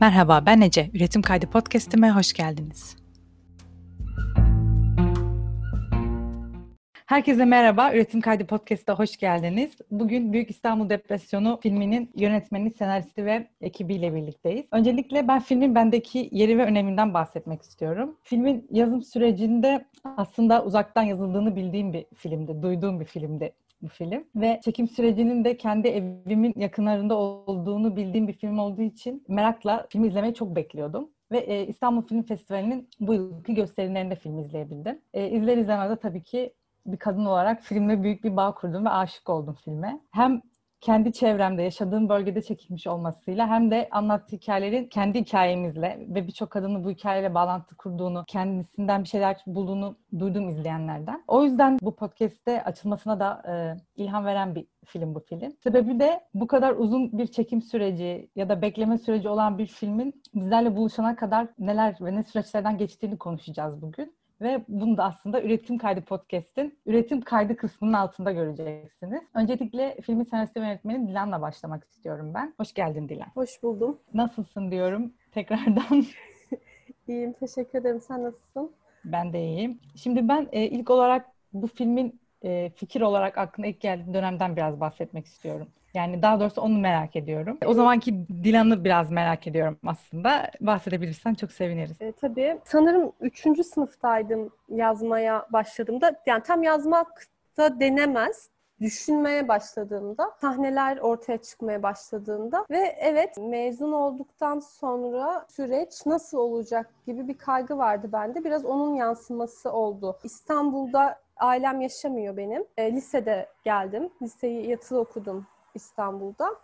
Merhaba ben Ece. Üretim Kaydı Podcast'ime hoş geldiniz. Herkese merhaba. Üretim Kaydı Podcast'a hoş geldiniz. Bugün Büyük İstanbul Depresyonu filminin yönetmeni, senaristi ve ekibiyle birlikteyiz. Öncelikle ben filmin bendeki yeri ve öneminden bahsetmek istiyorum. Filmin yazım sürecinde aslında uzaktan yazıldığını bildiğim bir filmdi, duyduğum bir filmdi bu film. Ve çekim sürecinin de kendi evimin yakınlarında olduğunu bildiğim bir film olduğu için merakla film izlemeyi çok bekliyordum. Ve e, İstanbul Film Festivali'nin bu yılki gösterimlerinde film izleyebildim. E, izler izlemez de tabii ki bir kadın olarak filmle büyük bir bağ kurdum ve aşık oldum filme. Hem kendi çevremde, yaşadığım bölgede çekilmiş olmasıyla hem de anlattığı hikayelerin kendi hikayemizle ve birçok kadının bu hikayeyle bağlantı kurduğunu, kendisinden bir şeyler bulduğunu duydum izleyenlerden. O yüzden bu podcast'te açılmasına da e, ilham veren bir film bu film. Sebebi de bu kadar uzun bir çekim süreci ya da bekleme süreci olan bir filmin bizlerle buluşana kadar neler ve ne süreçlerden geçtiğini konuşacağız bugün. Ve bunu da aslında Üretim Kaydı Podcast'in üretim kaydı kısmının altında göreceksiniz. Öncelikle filmin senaryosu ve yönetmeni Dilan'la başlamak istiyorum ben. Hoş geldin Dilan. Hoş buldum. Nasılsın diyorum tekrardan. İyiyim, teşekkür ederim. Sen nasılsın? Ben de iyiyim. Şimdi ben e, ilk olarak bu filmin e, fikir olarak aklına ilk geldiği dönemden biraz bahsetmek istiyorum. Yani daha doğrusu onu merak ediyorum. O zamanki Dilan'ı biraz merak ediyorum aslında. Bahsedebilirsen çok seviniriz. E, tabii. Sanırım üçüncü sınıftaydım yazmaya başladığımda. Yani tam yazmak da denemez düşünmeye başladığımda, sahneler ortaya çıkmaya başladığında ve evet mezun olduktan sonra süreç nasıl olacak gibi bir kaygı vardı bende. Biraz onun yansıması oldu. İstanbul'da ailem yaşamıyor benim. E, lisede geldim. Liseyi yatılı okudum İstanbul'da.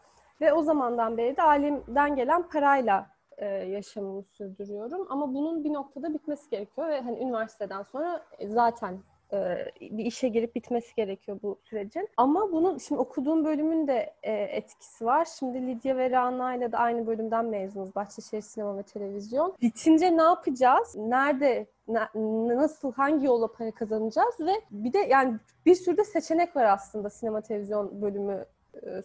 Ve o zamandan beri de ailemden gelen parayla e, yaşamımı sürdürüyorum. Ama bunun bir noktada bitmesi gerekiyor ve hani üniversiteden sonra e, zaten e, bir işe girip bitmesi gerekiyor bu sürecin. Ama bunun şimdi okuduğum bölümün de e, etkisi var. Şimdi Lidya ve Rana ile de aynı bölümden mezunuz. Bahçeşehir Sinema ve Televizyon. Bitince ne yapacağız? Nerede nasıl hangi yolla para kazanacağız ve bir de yani bir sürü de seçenek var aslında sinema televizyon bölümü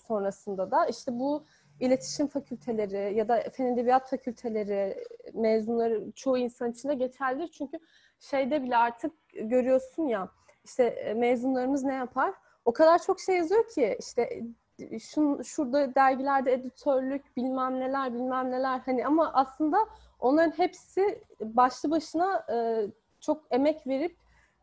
sonrasında da işte bu iletişim fakülteleri ya da fen edebiyat fakülteleri mezunları çoğu insan için de geçerlidir. Çünkü şeyde bile artık görüyorsun ya işte e, mezunlarımız ne yapar? O kadar çok şey yazıyor ki işte şun, şurada dergilerde editörlük bilmem neler bilmem neler hani ama aslında onların hepsi başlı başına e, çok emek verip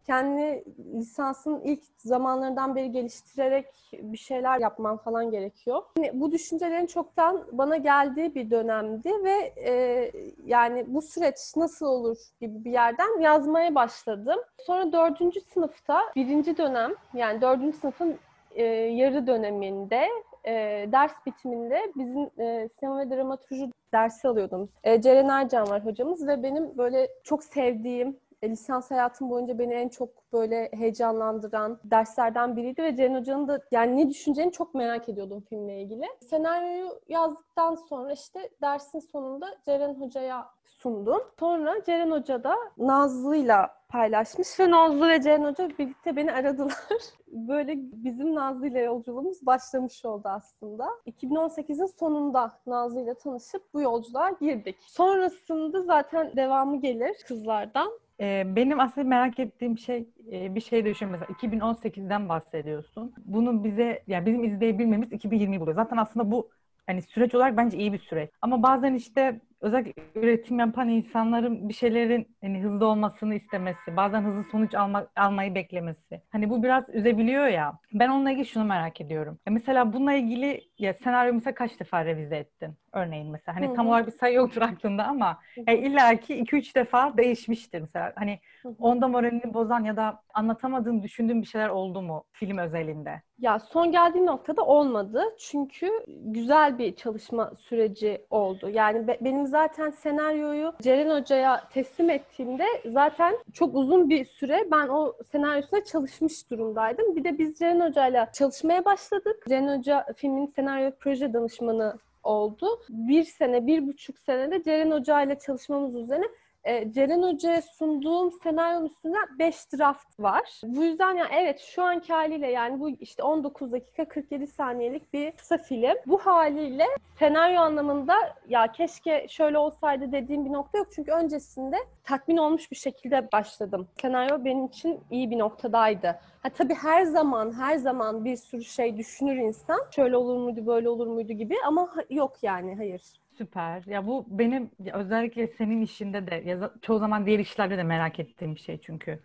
kendi lisansın ilk zamanlarından beri geliştirerek bir şeyler yapman falan gerekiyor. Yani bu düşüncelerin çoktan bana geldiği bir dönemdi ve e, yani bu süreç nasıl olur gibi bir yerden yazmaya başladım. Sonra dördüncü sınıfta birinci dönem yani dördüncü sınıfın e, yarı döneminde e, ders bitiminde bizim e, sinema ve dramaturji dersi alıyordum. E, Ceren Ercan var hocamız ve benim böyle çok sevdiğim lisans hayatım boyunca beni en çok böyle heyecanlandıran derslerden biriydi ve Ceren Hoca'nın da yani ne düşüneceğini çok merak ediyordum filmle ilgili. Senaryoyu yazdıktan sonra işte dersin sonunda Ceren Hoca'ya sundum. Sonra Ceren Hoca da Nazlı'yla paylaşmış ve Nazlı ve Ceren Hoca birlikte beni aradılar. Böyle bizim Nazlı ile yolculuğumuz başlamış oldu aslında. 2018'in sonunda Nazlı ile tanışıp bu yolculuğa girdik. Sonrasında zaten devamı gelir kızlardan. Ee, benim aslında merak ettiğim şey e, bir şey düşün mesela 2018'den bahsediyorsun. Bunu bize yani bizim izleyebilmemiz 2020 buluyor. Zaten aslında bu hani süreç olarak bence iyi bir süreç. Ama bazen işte özellikle üretim yapan insanların bir şeylerin hani hızlı olmasını istemesi, bazen hızlı sonuç alma, almayı beklemesi. Hani bu biraz üzebiliyor ya. Ben onunla ilgili şunu merak ediyorum. Ya mesela bununla ilgili ya senaryo mesela kaç defa revize ettin? Örneğin mesela. Hani Hı-hı. tam olarak bir sayı yoktur aklında ama yani illa ki 2-3 defa değişmiştir mesela. Hani onda moralini bozan ya da anlatamadığın, düşündüğün bir şeyler oldu mu film özelinde? Ya son geldiği noktada olmadı. Çünkü güzel bir çalışma süreci oldu. Yani be- benim zaten senaryoyu Ceren Hoca'ya teslim ettiğimde zaten çok uzun bir süre ben o senaryosuna çalışmış durumdaydım. Bir de biz Ceren Hoca'yla çalışmaya başladık. Ceren Hoca filmin senaryo proje danışmanı oldu. Bir sene, bir buçuk senede Ceren Hoca ile çalışmamız üzerine e, Ceren Hoca'ya sunduğum senaryonun üstünden 5 draft var. Bu yüzden ya evet şu anki haliyle yani bu işte 19 dakika 47 saniyelik bir kısa film. Bu haliyle senaryo anlamında ya keşke şöyle olsaydı dediğim bir nokta yok. Çünkü öncesinde tatmin olmuş bir şekilde başladım. Senaryo benim için iyi bir noktadaydı. Ha tabii her zaman her zaman bir sürü şey düşünür insan. Şöyle olur muydu, böyle olur muydu gibi ama yok yani hayır. Süper. Ya bu benim özellikle senin işinde de çoğu zaman diğer işlerde de merak ettiğim bir şey çünkü.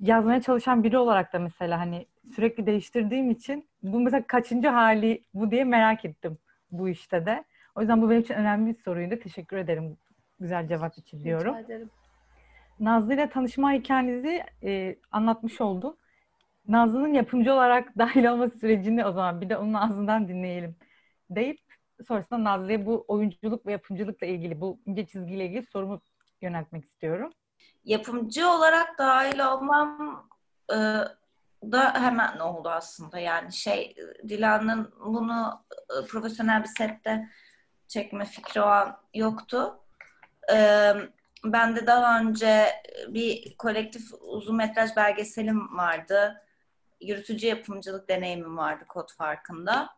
Yazmaya çalışan biri olarak da mesela hani sürekli değiştirdiğim için bu mesela kaçıncı hali bu diye merak ettim bu işte de. O yüzden bu benim için önemli bir soruydu. Teşekkür ederim güzel cevap için diyorum. Rica ederim. Nazlı ile tanışma hikayenizi e, anlatmış oldu. Nazlı'nın yapımcı olarak dahil olması sürecini o zaman bir de onun ağzından dinleyelim deyip sonrasında Nazlı'ya bu oyunculuk ve yapımcılıkla ilgili, bu ince çizgiyle ilgili sorumu yöneltmek istiyorum. Yapımcı olarak dahil olmam e, da hemen oldu aslında. Yani şey Dilan'ın bunu e, profesyonel bir sette çekme fikri o an yoktu. E, ben de daha önce bir kolektif uzun metraj belgeselim vardı. Yürütücü yapımcılık deneyimim vardı kod farkında.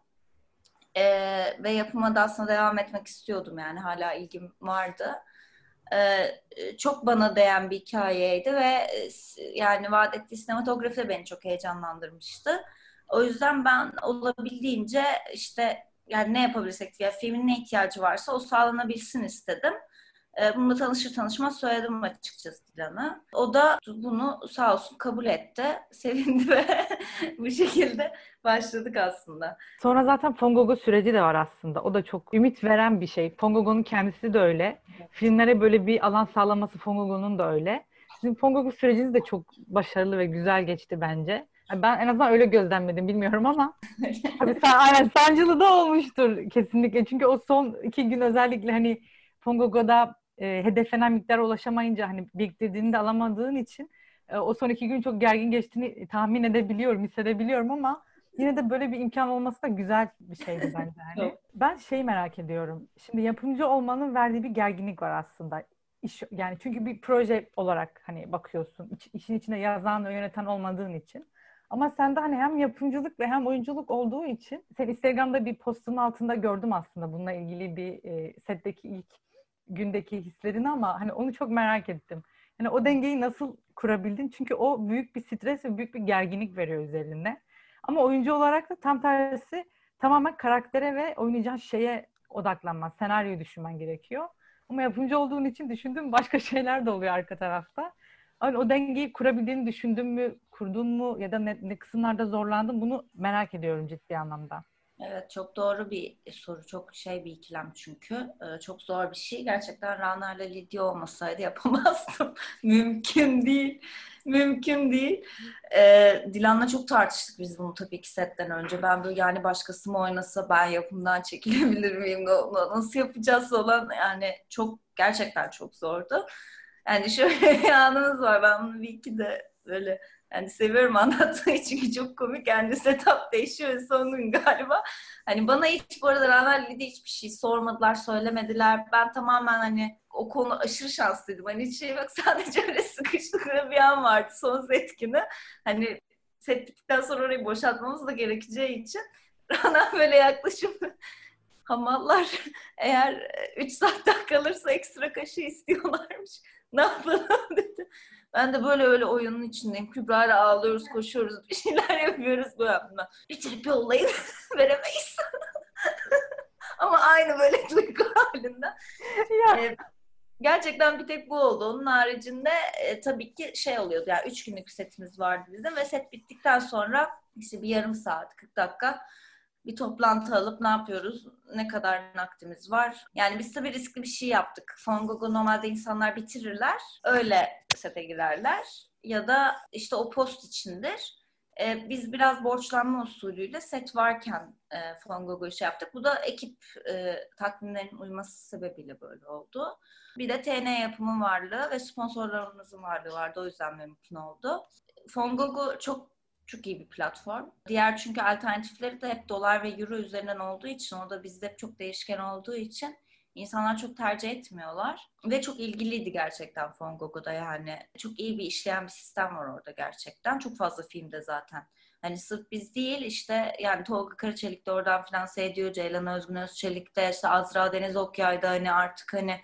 Ee, ve yapıma da aslında devam etmek istiyordum yani hala ilgim vardı. Ee, çok bana değen bir hikayeydi ve yani vaat ettiği sinematografi de beni çok heyecanlandırmıştı. O yüzden ben olabildiğince işte yani ne yapabilirsek ya filmin ne ihtiyacı varsa o sağlanabilsin istedim. E, bununla tanışır tanışmaz söyledim açıkçası Dilan'a. O da bunu sağ olsun kabul etti. Sevindi ve bu şekilde başladık aslında. Sonra zaten Fongogo süreci de var aslında. O da çok ümit veren bir şey. Fongogo'nun kendisi de öyle. Evet. Filmlere böyle bir alan sağlaması Fongogo'nun da öyle. Sizin Fongogo süreciniz de çok başarılı ve güzel geçti bence. Ben en azından öyle gözlemledim bilmiyorum ama tabii sen, aynen sancılı da olmuştur kesinlikle. Çünkü o son iki gün özellikle hani Fongogo'da e, hedeflenen miktara ulaşamayınca hani biriktirdiğini de alamadığın için e, o son iki gün çok gergin geçtiğini tahmin edebiliyorum, hissedebiliyorum ama yine de böyle bir imkan olması da güzel bir şeydi bence. Yani. ben şey merak ediyorum. Şimdi yapımcı olmanın verdiği bir gerginlik var aslında. İş, yani çünkü bir proje olarak hani bakıyorsun. İç, işin içinde yazan ve yöneten olmadığın için. Ama sende hani hem yapımcılık ve hem oyunculuk olduğu için sen Instagram'da bir postun altında gördüm aslında bununla ilgili bir e, setteki ilk gündeki hislerini ama hani onu çok merak ettim. Hani o dengeyi nasıl kurabildin? Çünkü o büyük bir stres ve büyük bir gerginlik veriyor üzerine. Ama oyuncu olarak da tam tersi tamamen karaktere ve oynayacağın şeye odaklanman, senaryoyu düşünmen gerekiyor. Ama yapımcı olduğun için düşündüğüm başka şeyler de oluyor arka tarafta. Hani o dengeyi kurabildiğini düşündün mü, kurdun mu ya da ne, ne kısımlarda zorlandın bunu merak ediyorum ciddi anlamda. Evet çok doğru bir soru. Çok şey bir ikilem çünkü. Ee, çok zor bir şey. Gerçekten Rana ile Lidya olmasaydı yapamazdım. Mümkün değil. Mümkün değil. Ee, Dilan'la çok tartıştık biz bunu tabii ki setten önce. Ben böyle yani başkası mı oynasa ben yapımdan çekilebilir miyim? Nasıl yapacağız olan yani çok gerçekten çok zordu. Yani şöyle bir anımız var. Ben bunu bir iki de böyle yani seviyorum anlatmayı çünkü çok komik. Yani setup değişiyor son gün galiba. Hani bana hiç bu arada Ranelli'de hiçbir şey sormadılar, söylemediler. Ben tamamen hani o konu aşırı şanslıydım. Hani hiç şey bak sadece öyle sıkıştıkları bir an vardı son setkini. Hani set bittikten sonra orayı boşaltmamız da gerekeceği için Rana böyle yaklaşım hamallar eğer 3 saat daha kalırsa ekstra kaşı istiyorlarmış. Ne yapalım dedi. Ben de böyle öyle oyunun içindeyim. Kübra ile ağlıyoruz, koşuyoruz, bir şeyler yapıyoruz. Böyle yaptım Bitirip yollayın. Veremeyiz. Ama aynı böyle duygu halinde. Ya. Ee, gerçekten bir tek bu oldu. Onun haricinde e, tabii ki şey oluyordu. Yani üç günlük setimiz vardı bizim ve set bittikten sonra işte bir yarım saat, 40 dakika bir toplantı alıp ne yapıyoruz, ne kadar naktimiz var. Yani biz tabii riskli bir şey yaptık. Fongogo normalde insanlar bitirirler, öyle sete girerler. Ya da işte o post içindir. Ee, biz biraz borçlanma usulüyle set varken e, Fongogo'yu şey yaptık. Bu da ekip e, takvimlerin uyması sebebiyle böyle oldu. Bir de TN yapımın varlığı ve sponsorlarımızın varlığı vardı. O yüzden mümkün oldu. Fongogo çok çok iyi bir platform. Diğer çünkü alternatifleri de hep dolar ve euro üzerinden olduğu için o da bizde çok değişken olduğu için İnsanlar çok tercih etmiyorlar. Ve çok ilgiliydi gerçekten Fongogo'da yani. Çok iyi bir işleyen bir sistem var orada gerçekten. Çok fazla filmde zaten. Hani sırf biz değil işte yani Tolga Karaçelik de oradan finanse ediyor. Ceylan Özgün Özçelik de işte Azra Deniz Okyay'da hani artık hani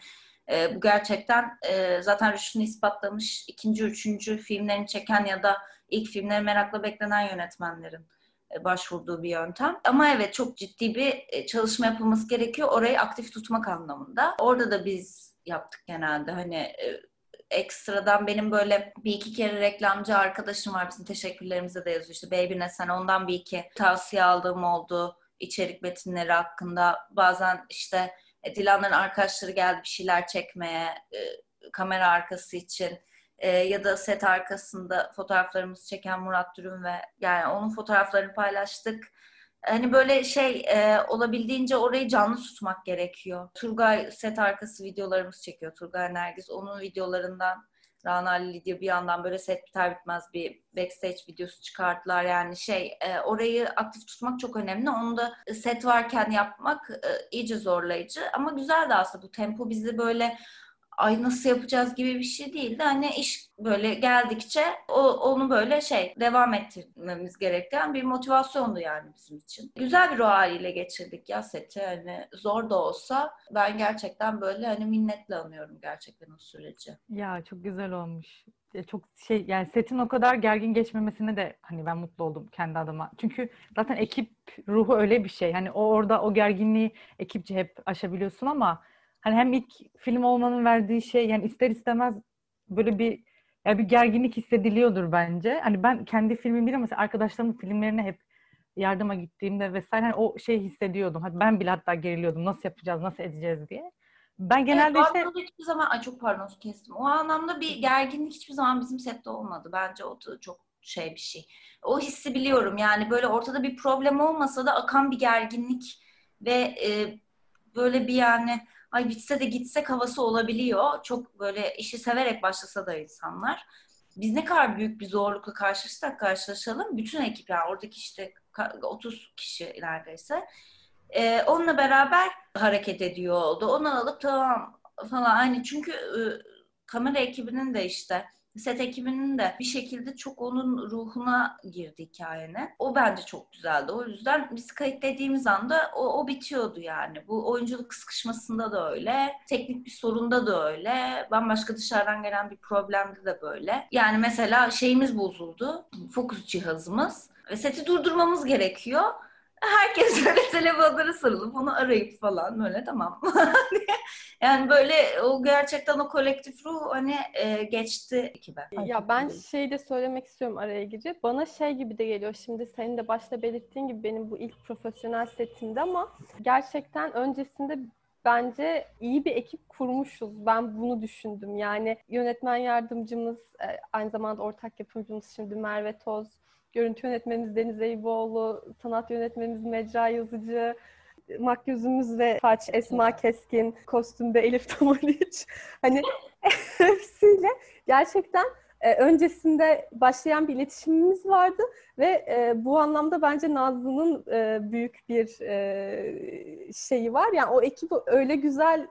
e, bu gerçekten e, zaten rüştünü ispatlamış ikinci, üçüncü filmlerini çeken ya da ilk filmleri merakla beklenen yönetmenlerin e, başvurduğu bir yöntem. Ama evet çok ciddi bir e, çalışma yapılması gerekiyor. Orayı aktif tutmak anlamında. Orada da biz yaptık genelde. Hani e, ekstradan benim böyle bir iki kere reklamcı arkadaşım var. Bizim teşekkürlerimize de yazıyor. İşte Baby sen? Ondan bir iki tavsiye aldığım oldu. İçerik metinleri hakkında. Bazen işte Dilan'ların arkadaşları geldi bir şeyler çekmeye kamera arkası için e, ya da set arkasında fotoğraflarımızı çeken Murat Dürüm ve yani onun fotoğraflarını paylaştık. Hani böyle şey e, olabildiğince orayı canlı tutmak gerekiyor. Turgay set arkası videolarımız çekiyor. Turgay Nergis onun videolarından Rana Lidya bir yandan böyle set biter bitmez bir backstage videosu çıkarttılar. Yani şey e, orayı aktif tutmak çok önemli. Onu da set varken yapmak e, iyice zorlayıcı. Ama güzel de aslında bu tempo bizi böyle ay nasıl yapacağız gibi bir şey değildi. Hani iş böyle geldikçe o, onu böyle şey devam ettirmemiz gereken bir motivasyondu yani bizim için. Güzel bir ruh haliyle geçirdik ya seti. Hani zor da olsa ben gerçekten böyle hani minnetle anıyorum gerçekten o süreci. Ya çok güzel olmuş. Çok şey yani setin o kadar gergin geçmemesine de hani ben mutlu oldum kendi adıma. Çünkü zaten ekip ruhu öyle bir şey. Hani o orada o gerginliği ekipçe hep aşabiliyorsun ama hani hem ilk film olmanın verdiği şey yani ister istemez böyle bir yani bir gerginlik hissediliyordur bence. Hani ben kendi filmim değil mesela arkadaşlarımın filmlerine hep yardıma gittiğimde vesaire hani o şey hissediyordum. Hadi ben bile hatta geriliyordum. Nasıl yapacağız, nasıl edeceğiz diye. Ben genelde evet, işte... hiçbir zaman... Ay çok pardon kestim. O anlamda bir gerginlik hiçbir zaman bizim sette olmadı. Bence o da çok şey bir şey. O hissi biliyorum. Yani böyle ortada bir problem olmasa da akan bir gerginlik ve e, böyle bir yani ay bitse de gitsek havası olabiliyor. Çok böyle işi severek başlasa da insanlar. Biz ne kadar büyük bir zorlukla karşılaşsak karşılaşalım. Bütün ekip yani oradaki işte 30 kişi neredeyse. Ee, onunla beraber hareket ediyor oldu. Onu alıp tamam falan. Hani çünkü e, kamera ekibinin de işte set ekibinin de bir şekilde çok onun ruhuna girdi hikayenin. O bence çok güzeldi. O yüzden biz kayıt anda o, o bitiyordu yani. Bu oyunculuk sıkışmasında da öyle. Teknik bir sorunda da öyle. Bambaşka dışarıdan gelen bir problemde de böyle. Yani mesela şeyimiz bozuldu. Fokus cihazımız. Ve seti durdurmamız gerekiyor herkes böyle telefonlara sarılıp onu arayıp falan böyle tamam yani böyle o gerçekten o kolektif ruh hani e, geçti ekibe. Ya ben şey de söylemek istiyorum araya girip bana şey gibi de geliyor şimdi senin de başta belirttiğin gibi benim bu ilk profesyonel setimde ama gerçekten öncesinde bence iyi bir ekip kurmuşuz. Ben bunu düşündüm. Yani yönetmen yardımcımız, e, aynı zamanda ortak yapımcımız şimdi Merve Toz, Görüntü yönetmenimiz Deniz Eyüboğlu, sanat yönetmenimiz Mecra Yazıcı, makyözümüz ve saç Esma Keskin, kostümde Elif Tamaliç. Hani hepsiyle gerçekten e, öncesinde başlayan bir iletişimimiz vardı ve e, bu anlamda bence Nazlı'nın e, büyük bir şeyi var. Yani o ekibi öyle güzel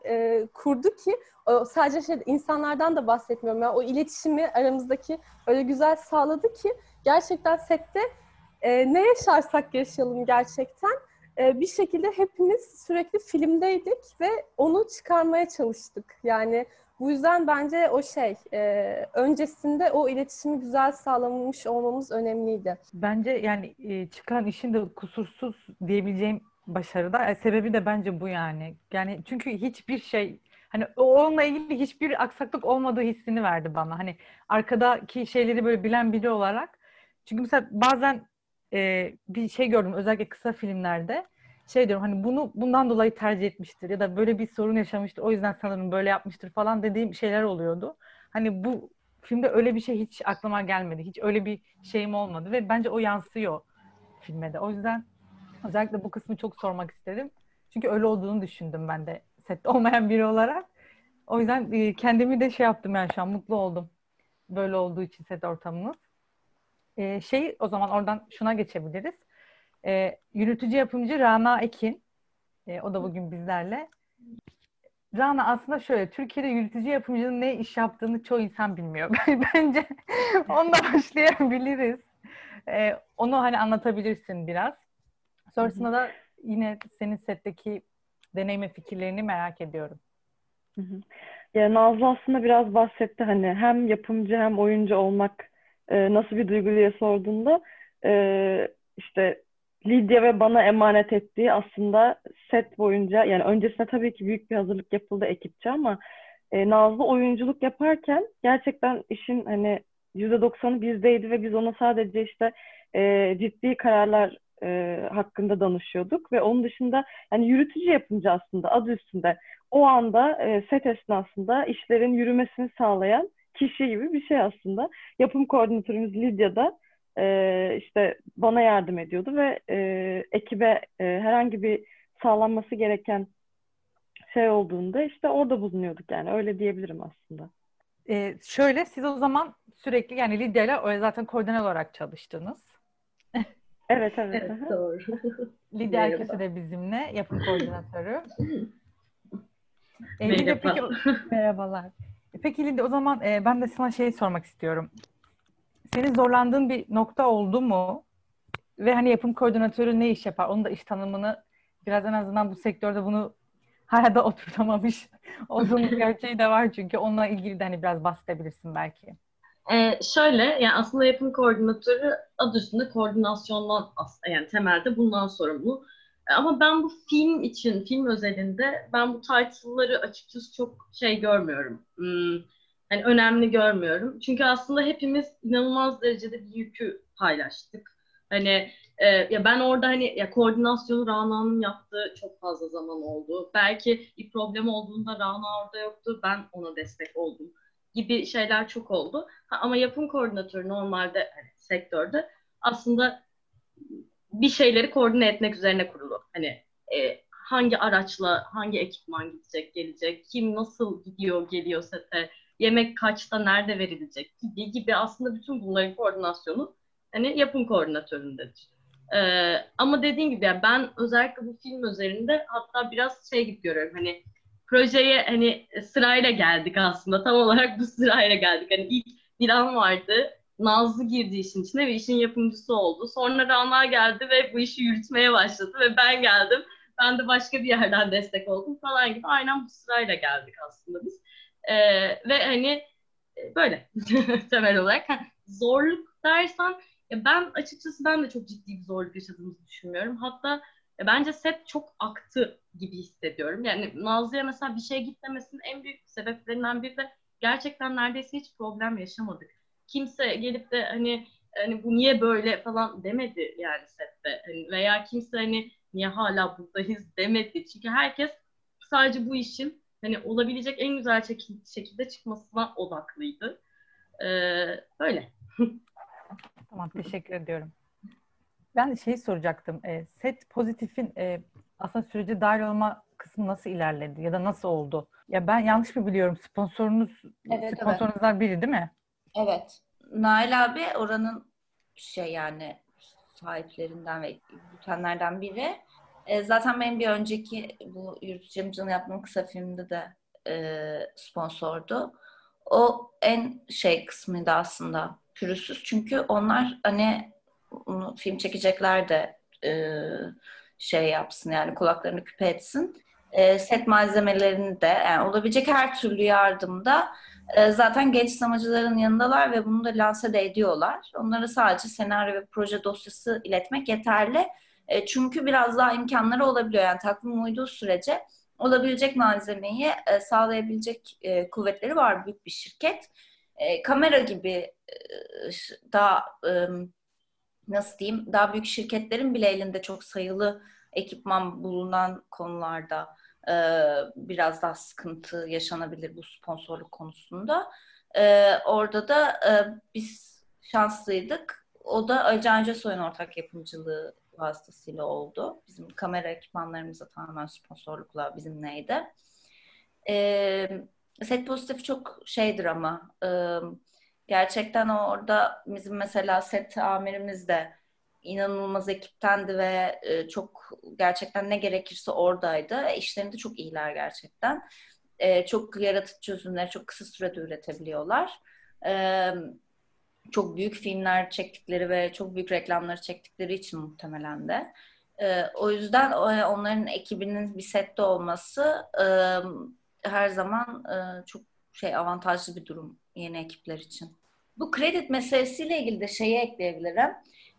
kurdu ki sadece şey insanlardan da bahsetmiyorum. Yani o iletişimi aramızdaki öyle güzel sağladı ki gerçekten sette e, ne yaşarsak yaşayalım gerçekten e, bir şekilde hepimiz sürekli filmdeydik ve onu çıkarmaya çalıştık. Yani bu yüzden bence o şey e, öncesinde o iletişimi güzel sağlamış olmamız önemliydi. Bence yani e, çıkan işin de kusursuz diyebileceğim başarıda. E, sebebi de bence bu yani. Yani çünkü hiçbir şey hani onunla ilgili hiçbir aksaklık olmadığı hissini verdi bana. Hani arkadaki şeyleri böyle bilen biri olarak çünkü mesela bazen e, bir şey gördüm özellikle kısa filmlerde şey diyorum hani bunu bundan dolayı tercih etmiştir ya da böyle bir sorun yaşamıştır o yüzden sanırım böyle yapmıştır falan dediğim şeyler oluyordu. Hani bu filmde öyle bir şey hiç aklıma gelmedi. Hiç öyle bir şeyim olmadı ve bence o yansıyor filme de. O yüzden özellikle bu kısmı çok sormak istedim. Çünkü öyle olduğunu düşündüm ben de sette olmayan biri olarak. O yüzden e, kendimi de şey yaptım yani şu an mutlu oldum. Böyle olduğu için set ortamımız. E, şey o zaman oradan şuna geçebiliriz. E, yürütücü yapımcı Rana Ekin. E, o da bugün bizlerle. Rana aslında şöyle, Türkiye'de yürütücü yapımcının ne iş yaptığını çoğu insan bilmiyor. Bence onunla başlayabiliriz. Ee, onu hani anlatabilirsin biraz. Sonrasında da yine senin setteki deneyim ve fikirlerini merak ediyorum. Hı hı. Ya Nazlı aslında biraz bahsetti hani hem yapımcı hem oyuncu olmak e, nasıl bir duygu diye sorduğunda e, işte Lidya ve bana emanet ettiği aslında set boyunca yani öncesinde tabii ki büyük bir hazırlık yapıldı ekipçe ama e, Nazlı oyunculuk yaparken gerçekten işin hani %90'ı bizdeydi ve biz ona sadece işte e, ciddi kararlar e, hakkında danışıyorduk ve onun dışında yani yürütücü yapımcı aslında adı üstünde. O anda e, set esnasında işlerin yürümesini sağlayan kişi gibi bir şey aslında. Yapım koordinatörümüz Lidya da e, işte bana yardım ediyordu ve e, ekibe e, herhangi bir sağlanması gereken şey olduğunda işte orada bulunuyorduk yani öyle diyebilirim aslında. Ee, şöyle siz o zaman sürekli yani Lidya ile zaten koordinatör olarak çalıştınız. evet evet. evet doğru. Lidya Erköse de bizimle yapım koordinatörü. Ee, Merhaba. Peki, merhabalar. Peki Lidya o zaman e, ben de sana şey sormak istiyorum. Senin zorlandığın bir nokta oldu mu? Ve hani yapım koordinatörü ne iş yapar? Onun da iş tanımını biraz en azından bu sektörde bunu hala oturtamamış olduğum gerçeği de var çünkü onunla ilgili de hani biraz bahsedebilirsin belki. Ee, şöyle yani aslında yapım koordinatörü adı üstünde koordinasyondan yani temelde bundan sorumlu. Ama ben bu film için, film özelinde ben bu title'ları açıkçası çok şey görmüyorum. Hmm, yani önemli görmüyorum. Çünkü aslında hepimiz inanılmaz derecede bir yükü paylaştık. Hani e, ya ben orada hani ya koordinasyonu Rana'nın yaptığı çok fazla zaman oldu. Belki bir problem olduğunda Rana orada yoktu. Ben ona destek oldum gibi şeyler çok oldu. Ha, ama yapım koordinatörü normalde hani, sektörde aslında bir şeyleri koordine etmek üzerine kurulu. Hani e, hangi araçla hangi ekipman gidecek, gelecek, kim nasıl gidiyor, geliyor sete, yemek kaçta, nerede verilecek gibi gibi aslında bütün bunların koordinasyonu hani yapım koordinatöründedir. Ee, ama dediğim gibi yani ben özellikle bu film üzerinde hatta biraz şey gibi görüyorum hani projeye hani sırayla geldik aslında tam olarak bu sırayla geldik. Hani ilk Dilan vardı, Nazlı girdi işin içine ve işin yapımcısı oldu. Sonra Rana geldi ve bu işi yürütmeye başladı ve ben geldim. Ben de başka bir yerden destek oldum falan gibi. Aynen bu sırayla geldik aslında biz. Ee, ve hani e, böyle temel olarak. zorluk dersen ya ben açıkçası ben de çok ciddi bir zorluk yaşadığımızı düşünmüyorum. Hatta ya bence set çok aktı gibi hissediyorum. Yani Nazlı'ya mesela bir şey gitmemesinin en büyük sebeplerinden biri de gerçekten neredeyse hiç problem yaşamadık. Kimse gelip de hani hani bu niye böyle falan demedi yani sette. Hani veya kimse hani niye hala buradayız demedi. Çünkü herkes sadece bu işin hani olabilecek en güzel şekilde çıkmasına odaklıydı. Ee, öyle. tamam teşekkür ediyorum. Ben şey soracaktım. E, set pozitifin e, aslında sürece dahil olma kısmı nasıl ilerledi ya da nasıl oldu? Ya ben yanlış mı biliyorum? Sponsorunuz evet, sponsorunuzdan evet. biri değil mi? Evet. Nail abi oranın şey yani sahiplerinden ve bitenlerden biri. E, zaten benim bir önceki bu yürütücümcünün yaptığım kısa filmde de e, sponsordu. O en şey kısmıydı aslında pürüzsüz. Çünkü onlar hani onu film çekecekler de e, şey yapsın yani kulaklarını küpe etsin. E, set malzemelerini de yani olabilecek her türlü yardımda e, zaten genç sinemacıların yanındalar ve bunu da lanse de ediyorlar. Onlara sadece senaryo ve proje dosyası iletmek yeterli. E, çünkü biraz daha imkanları olabiliyor. Yani takvim uyduğu sürece olabilecek malzemeyi e, sağlayabilecek e, kuvvetleri var büyük bir şirket. E, kamera gibi daha nasıl diyeyim daha büyük şirketlerin bile elinde çok sayılı ekipman bulunan konularda e, biraz daha sıkıntı yaşanabilir bu sponsorluk konusunda. E, orada da e, biz şanslıydık. O da Ali Can Cesoy'un ortak yapımcılığı vasıtasıyla oldu. Bizim kamera ekipmanlarımız da tamamen sponsorlukla bizimleydi. E, set pozitif çok şeydir ama e, gerçekten orada bizim mesela set amirimiz de inanılmaz ekiptendi ve e, çok gerçekten ne gerekirse oradaydı. E, işlerinde çok iyiler gerçekten. e, çok yaratıcı çözümleri çok kısa sürede üretebiliyorlar. Çok büyük filmler çektikleri ve çok büyük reklamları çektikleri için muhtemelen de. O yüzden onların ekibinin bir sette olması her zaman çok şey avantajlı bir durum yeni ekipler için. Bu kredi meselesiyle ilgili de şeyi ekleyebilirim.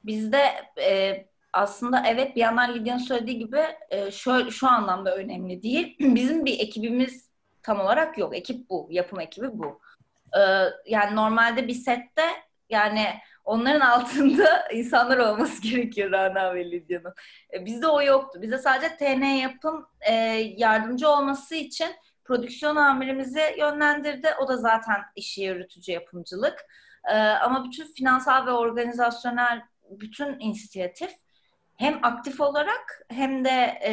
Bizde e, aslında evet bir yandan Lidya'nın söylediği gibi e, şu, şu anlamda önemli değil. Bizim bir ekibimiz tam olarak yok. Ekip bu. Yapım ekibi bu. E, yani normalde bir sette yani onların altında insanlar olması gerekiyor Rana ve Lidya'nın. E, bizde o yoktu. Bize sadece TN yapım e, yardımcı olması için prodüksiyon amirimizi yönlendirdi. O da zaten işi yürütücü yapımcılık. E, ama bütün finansal ve organizasyonel bütün inisiyatif hem aktif olarak hem de e,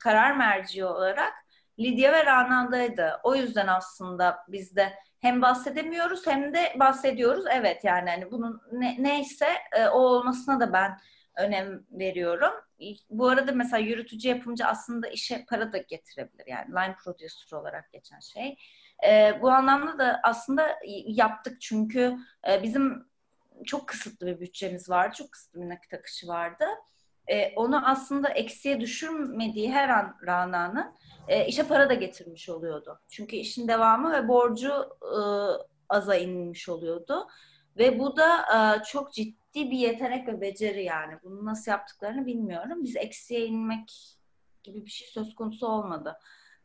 karar merci olarak Lidya ve Rana'daydı. O yüzden aslında biz de hem bahsedemiyoruz hem de bahsediyoruz. Evet yani hani bunun ne, neyse e, o olmasına da ben önem veriyorum. Bu arada mesela yürütücü yapımcı aslında işe para da getirebilir. Yani line producer olarak geçen şey. E, bu anlamda da aslında yaptık çünkü e, bizim çok kısıtlı bir bütçemiz vardı. Çok kısıtlı bir nakit akışı vardı. E, onu aslında eksiye düşürmediği her an Rana'nın e, işe para da getirmiş oluyordu. Çünkü işin devamı ve borcu e, aza inmiş oluyordu. Ve bu da e, çok ciddi bir yetenek ve beceri yani. Bunu nasıl yaptıklarını bilmiyorum. Biz eksiye inmek gibi bir şey söz konusu olmadı.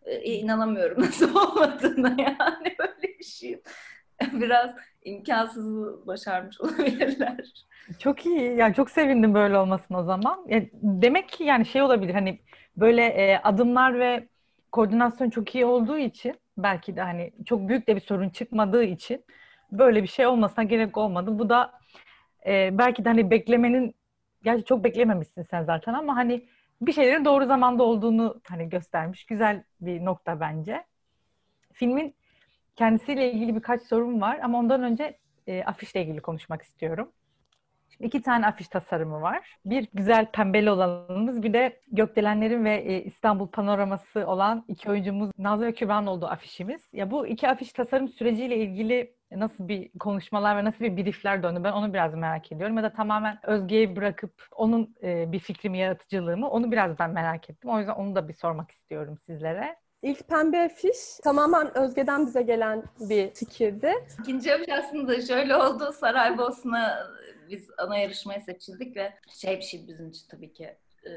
E, inanamıyorum nasıl olmadığına yani böyle bir şey. Biraz imkansızı başarmış olabilirler. Çok iyi. Yani çok sevindim böyle olmasın o zaman. Yani demek ki yani şey olabilir hani böyle e, adımlar ve koordinasyon çok iyi olduğu için belki de hani çok büyük de bir sorun çıkmadığı için böyle bir şey olmasına gerek olmadı. Bu da e, belki de hani beklemenin gerçi çok beklememişsin sen zaten ama hani bir şeylerin doğru zamanda olduğunu hani göstermiş. Güzel bir nokta bence. Filmin kendisiyle ilgili birkaç sorum var ama ondan önce e, afişle ilgili konuşmak istiyorum. Şimdi iki tane afiş tasarımı var. Bir güzel pembeli olanımız, bir de Gökdelenlerin ve e, İstanbul panoraması olan iki oyuncumuz Nazlı ve Kübra'nın olduğu afişimiz. Ya bu iki afiş tasarım süreciyle ilgili nasıl bir konuşmalar ve nasıl bir briefler döndü ben onu biraz merak ediyorum. Ya da tamamen Özge'ye bırakıp onun e, bir fikrimi, yaratıcılığımı onu biraz ben merak ettim. O yüzden onu da bir sormak istiyorum sizlere. İlk pembe afiş tamamen Özge'den bize gelen bir fikirdi. İkinci afiş aslında şöyle oldu. Saraybosna biz ana yarışmaya seçildik ve şey bir şey bizim için tabii ki e,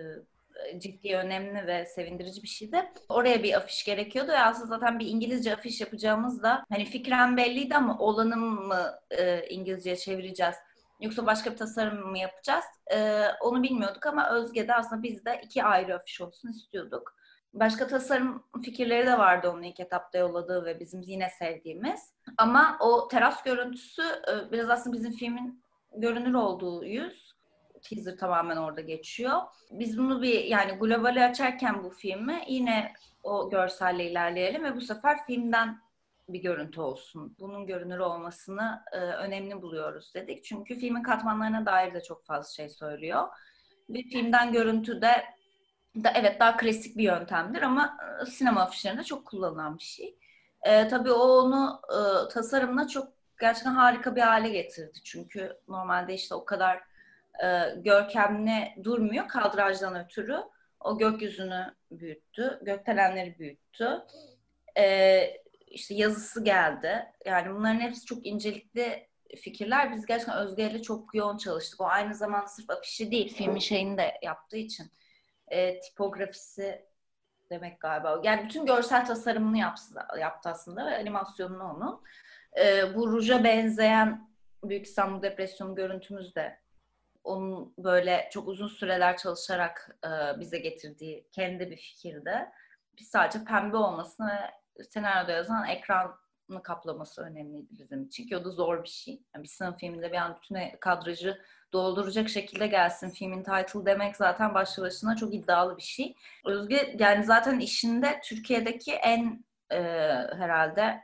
ciddi, önemli ve sevindirici bir şeydi. Oraya bir afiş gerekiyordu ve aslında zaten bir İngilizce afiş yapacağımız da hani fikren belliydi ama olanım mı e, İngilizceye çevireceğiz yoksa başka bir tasarım mı yapacağız e, onu bilmiyorduk ama Özge'de aslında biz de iki ayrı afiş olsun istiyorduk. Başka tasarım fikirleri de vardı onun ilk etapta yolladığı ve bizim yine sevdiğimiz. Ama o teras görüntüsü e, biraz aslında bizim filmin görünür olduğu yüz. Teaser tamamen orada geçiyor. Biz bunu bir yani globali açarken bu filmi yine o görselle ilerleyelim ve bu sefer filmden bir görüntü olsun. Bunun görünür olmasını e, önemli buluyoruz dedik. Çünkü filmin katmanlarına dair de çok fazla şey söylüyor. Bir filmden görüntü de da, evet daha klasik bir yöntemdir ama sinema afişlerinde çok kullanılan bir şey. E, tabii o onu e, tasarımla çok gerçekten harika bir hale getirdi. Çünkü normalde işte o kadar e, görkemli durmuyor kadrajdan ötürü. O gökyüzünü büyüttü, gökdelenleri büyüttü. E, işte yazısı geldi. Yani bunların hepsi çok incelikli fikirler. Biz gerçekten Özge ile çok yoğun çalıştık. O aynı zamanda sırf afişi değil, filmin şeyini de yaptığı için. E, tipografisi demek galiba. Yani bütün görsel tasarımını yaptı, yaptı aslında ve animasyonunu onun e, bu ruja benzeyen Büyük İstanbul Depresyonu görüntümüz de onun böyle çok uzun süreler çalışarak e, bize getirdiği kendi bir fikirde. Biz sadece pembe olmasını ve senaryoda yazan ekranı kaplaması önemliydi bizim için ki o da zor bir şey. Yani bir sınıf filminde bir an bütün kadrajı dolduracak şekilde gelsin filmin title demek zaten başlı başına çok iddialı bir şey. Özge yani zaten işinde Türkiye'deki en e, herhalde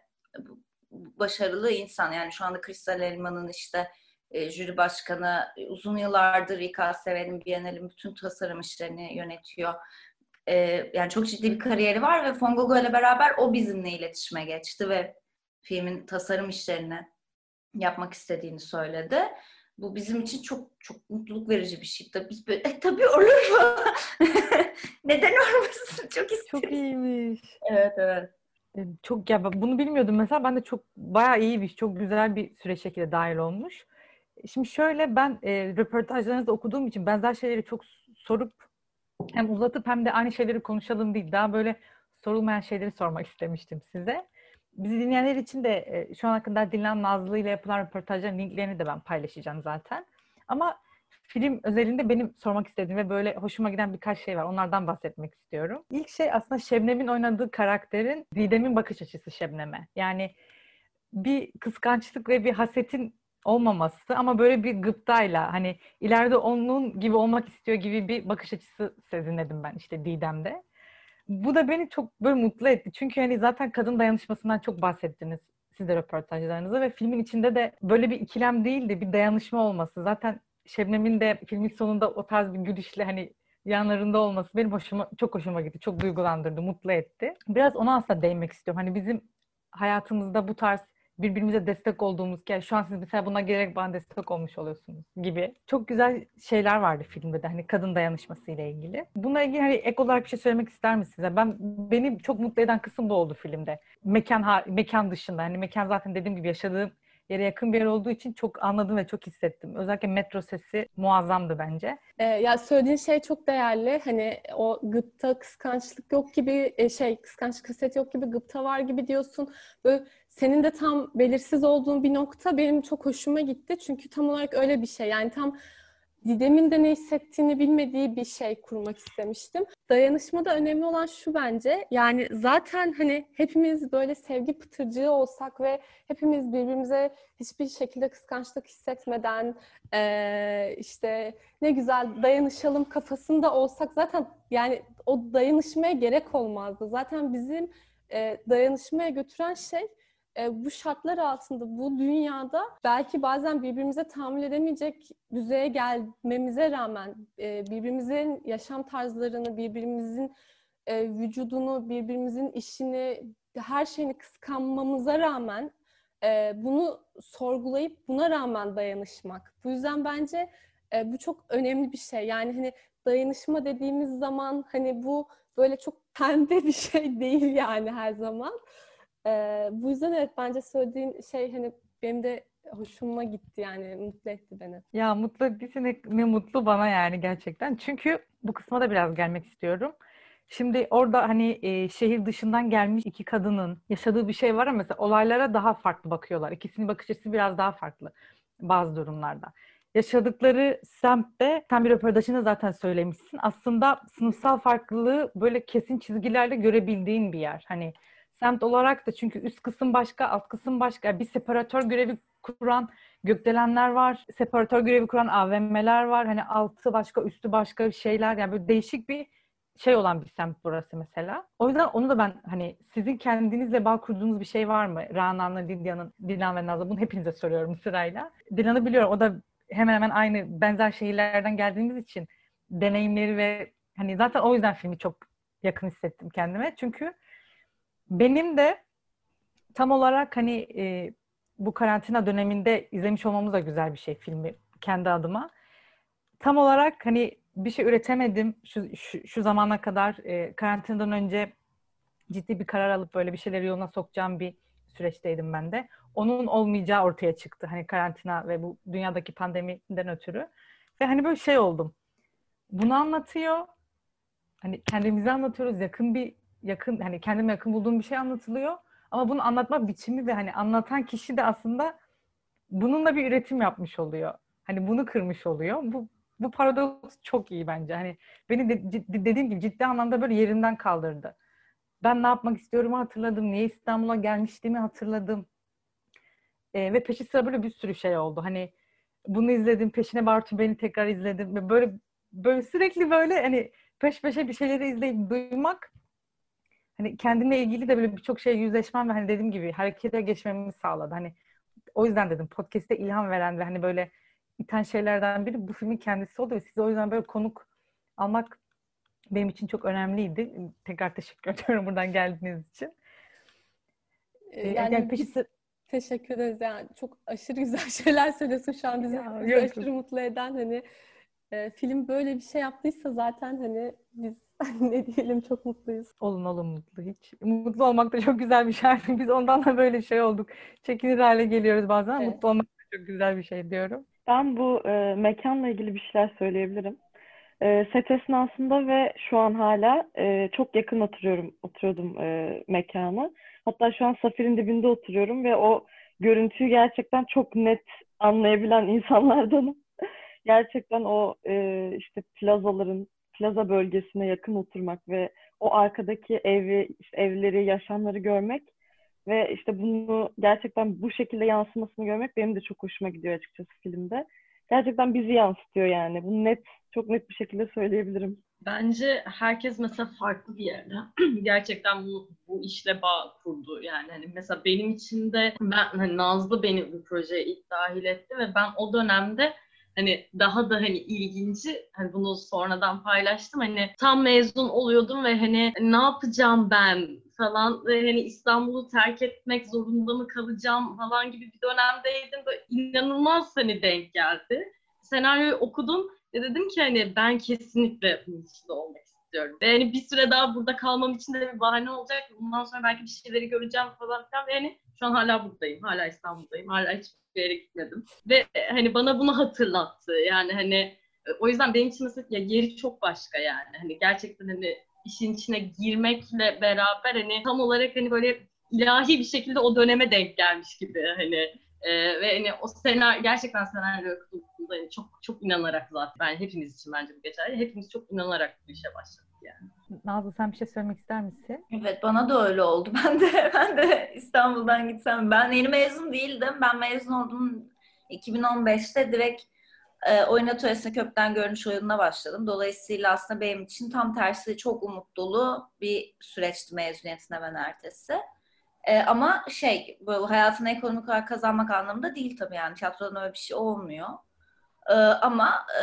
başarılı insan. Yani şu anda Kristal Elman'ın işte e, jüri başkanı uzun yıllardır İKSV'nin Biennial'in bütün tasarım işlerini yönetiyor. e, yani çok ciddi bir kariyeri var ve Fongogo ile beraber o bizimle iletişime geçti ve filmin tasarım işlerini yapmak istediğini söyledi. Bu bizim için çok çok mutluluk verici bir şey. Tabii biz böyle e, tabii olur falan. Neden olmasın? Çok isteriz. Çok iyiymiş. Evet evet. E, Çok ya bunu bilmiyordum mesela. Ben de çok bayağı iyi bir, çok güzel bir süreç şekilde dahil olmuş. Şimdi şöyle ben e, röportajlarınızda okuduğum için benzer şeyleri çok sorup hem uzatıp hem de aynı şeyleri konuşalım değil. Daha böyle sorulmayan şeyleri sormak istemiştim size. Bizi dinleyenler için de e, şu ana kadar dinlenen Nazlı ile yapılan röportajların linklerini de ben paylaşacağım zaten. Ama film özelinde benim sormak istediğim ve böyle hoşuma giden birkaç şey var. Onlardan bahsetmek istiyorum. İlk şey aslında Şebnem'in oynadığı karakterin Didem'in bakış açısı Şebnem'e. Yani bir kıskançlık ve bir hasetin olmaması ama böyle bir gıptayla hani ileride onun gibi olmak istiyor gibi bir bakış açısı sezinledim ben işte Didem'de. Bu da beni çok böyle mutlu etti. Çünkü hani zaten kadın dayanışmasından çok bahsettiniz siz de röportajlarınızda ve filmin içinde de böyle bir ikilem değil de bir dayanışma olması. Zaten Şebnem'in de filmin sonunda o tarz bir gülüşle hani yanlarında olması benim hoşuma çok hoşuma gitti. Çok duygulandırdı, mutlu etti. Biraz ona aslında değinmek istiyorum. Hani bizim hayatımızda bu tarz birbirimize destek olduğumuz yani şu an siz mesela buna gelerek bana destek olmuş oluyorsunuz gibi. Çok güzel şeyler vardı filmde de hani kadın dayanışması ile ilgili. Bununla ilgili hani ek olarak bir şey söylemek ister misiniz? Ben beni çok mutlu eden kısım bu oldu filmde. Mekan mekan dışında hani mekan zaten dediğim gibi yaşadığım yere yakın bir yer olduğu için çok anladım ve çok hissettim. Özellikle metro sesi muazzamdı bence. Ee, ya söylediğin şey çok değerli. Hani o gıpta, kıskançlık yok gibi e, şey, kıskançlık kaset yok gibi gıpta var gibi diyorsun. Böyle senin de tam belirsiz olduğun bir nokta benim çok hoşuma gitti. Çünkü tam olarak öyle bir şey. Yani tam Didem'in de ne hissettiğini bilmediği bir şey kurmak istemiştim. Dayanışmada önemli olan şu bence. Yani zaten hani hepimiz böyle sevgi pıtırcığı olsak ve hepimiz birbirimize hiçbir şekilde kıskançlık hissetmeden eee, işte ne güzel dayanışalım kafasında olsak zaten yani o dayanışmaya gerek olmazdı. Zaten bizim e, dayanışmaya götüren şey e, bu şartlar altında, bu dünyada belki bazen birbirimize tahammül edemeyecek düzeye gelmemize rağmen e, birbirimizin yaşam tarzlarını, birbirimizin e, vücudunu, birbirimizin işini, her şeyini kıskanmamıza rağmen e, bunu sorgulayıp buna rağmen dayanışmak. Bu yüzden bence e, bu çok önemli bir şey. Yani hani dayanışma dediğimiz zaman hani bu böyle çok pembe bir şey değil yani her zaman. Ee, bu yüzden evet bence söylediğin şey hani benim de hoşuma gitti yani mutlu etti beni. Ya mutlu ettiyse ne, ne mutlu bana yani gerçekten. Çünkü bu kısma da biraz gelmek istiyorum. Şimdi orada hani e, şehir dışından gelmiş iki kadının yaşadığı bir şey var ama mesela olaylara daha farklı bakıyorlar. İkisinin bakış açısı biraz daha farklı bazı durumlarda. Yaşadıkları semtte sen bir röportajında zaten söylemişsin. Aslında sınıfsal farklılığı böyle kesin çizgilerle görebildiğin bir yer. Hani semt olarak da çünkü üst kısım başka, alt kısım başka. Bir separatör görevi kuran gökdelenler var. Separatör görevi kuran AVM'ler var. Hani altı başka, üstü başka şeyler. Yani böyle değişik bir şey olan bir semt burası mesela. O yüzden onu da ben hani sizin kendinizle bağ kurduğunuz bir şey var mı? Rana'nın, Lidya'nın, Dilan ve Nazlı bunu hepinize soruyorum sırayla. Dilan'ı biliyorum. O da hemen hemen aynı benzer şehirlerden geldiğimiz için deneyimleri ve hani zaten o yüzden filmi çok yakın hissettim kendime. Çünkü benim de tam olarak hani e, bu karantina döneminde izlemiş olmamız da güzel bir şey filmi kendi adıma. Tam olarak hani bir şey üretemedim şu, şu, şu zamana kadar e, karantinadan önce ciddi bir karar alıp böyle bir şeyleri yoluna sokacağım bir süreçteydim ben de. Onun olmayacağı ortaya çıktı. Hani karantina ve bu dünyadaki pandemiden ötürü. Ve hani böyle şey oldum. Bunu anlatıyor. Hani kendimizi anlatıyoruz. Yakın bir yakın hani kendime yakın bulduğum bir şey anlatılıyor. Ama bunu anlatma biçimi ve hani anlatan kişi de aslında bununla bir üretim yapmış oluyor. Hani bunu kırmış oluyor. Bu bu paradoks çok iyi bence. Hani beni de, ciddi, dediğim gibi ciddi anlamda böyle yerinden kaldırdı. Ben ne yapmak istiyorumu hatırladım. Niye İstanbul'a gelmiştiğimi hatırladım. Ee, ve peşi sıra böyle bir sürü şey oldu. Hani bunu izledim, peşine Bartu beni tekrar izledim. Ve böyle böyle sürekli böyle hani peş peşe bir şeyleri izleyip duymak hani kendimle ilgili de böyle birçok şey yüzleşmem ve hani dediğim gibi harekete geçmemi sağladı. Hani o yüzden dedim podcast'te ilham veren ve hani böyle iten şeylerden biri bu filmin kendisi oldu ve size o yüzden böyle konuk almak benim için çok önemliydi. Tekrar teşekkür ediyorum buradan geldiğiniz için. Ee, Yani yani peki biz teşekkür ederiz. Yani çok aşırı güzel şeyler söylüyorsun şu an bizi, Ya, bizi aşırı mutlu eden hani e, film böyle bir şey yaptıysa zaten hani biz ne diyelim çok mutluyuz. olun olun mutlu hiç. Mutlu olmak da çok güzel bir şey. Artık Biz ondan da böyle şey olduk. Çekinir hale geliyoruz bazen. Evet. Mutlu olmak da çok güzel bir şey diyorum. Ben bu e, mekanla ilgili bir şeyler söyleyebilirim. E, set esnasında ve şu an hala e, çok yakın oturuyorum, oturuyordum e, mekana. Hatta şu an Safir'in dibinde oturuyorum ve o görüntüyü gerçekten çok net anlayabilen insanlardanım. Gerçekten o e, işte plazaların, plaza bölgesine yakın oturmak ve o arkadaki evi, işte evleri, yaşamları görmek ve işte bunu gerçekten bu şekilde yansımasını görmek benim de çok hoşuma gidiyor açıkçası filmde. Gerçekten bizi yansıtıyor yani. Bunu net, çok net bir şekilde söyleyebilirim. Bence herkes mesela farklı bir yerde. Gerçekten bu, bu işle bağ kurdu. Yani hani mesela benim için de ben hani Nazlı beni bu projeye ilk dahil etti ve ben o dönemde hani daha da hani ilginci hani bunu sonradan paylaştım hani tam mezun oluyordum ve hani ne yapacağım ben falan ve hani İstanbul'u terk etmek zorunda mı kalacağım falan gibi bir dönemdeydim. Böyle inanılmaz hani denk geldi. Senaryoyu okudum ve dedim ki hani ben kesinlikle bunun içinde olmak istiyorum. Ve hani bir süre daha burada kalmam için de bir bahane olacak. Bundan sonra belki bir şeyleri göreceğim falan filan. Ve hani şu an hala buradayım. Hala İstanbul'dayım. Hala hiçbir yere gitmedim. Ve e, hani bana bunu hatırlattı. Yani hani e, o yüzden benim için mesela ya yeri çok başka yani. Hani gerçekten hani işin içine girmekle beraber hani tam olarak hani böyle ilahi bir şekilde o döneme denk gelmiş gibi hani ee, ve hani o senaryo gerçekten senaryo okuduğumda hani çok çok inanarak zaten ben hepimiz için bence bu geçerli. Hepimiz çok inanarak bu işe başladık yani. Nazlı sen bir şey söylemek ister misin? Evet bana da öyle oldu. Ben de ben de İstanbul'dan gitsem ben yeni mezun değildim. Ben mezun oldum 2015'te direkt e, oyun atölyesine görünüş oyununa başladım. Dolayısıyla aslında benim için tam tersi çok umut dolu bir süreçti mezuniyetin hemen ertesi. E, ama şey bu hayatını ekonomik olarak kazanmak anlamında değil tabii yani tiyatrodan öyle bir şey olmuyor. E, ama e,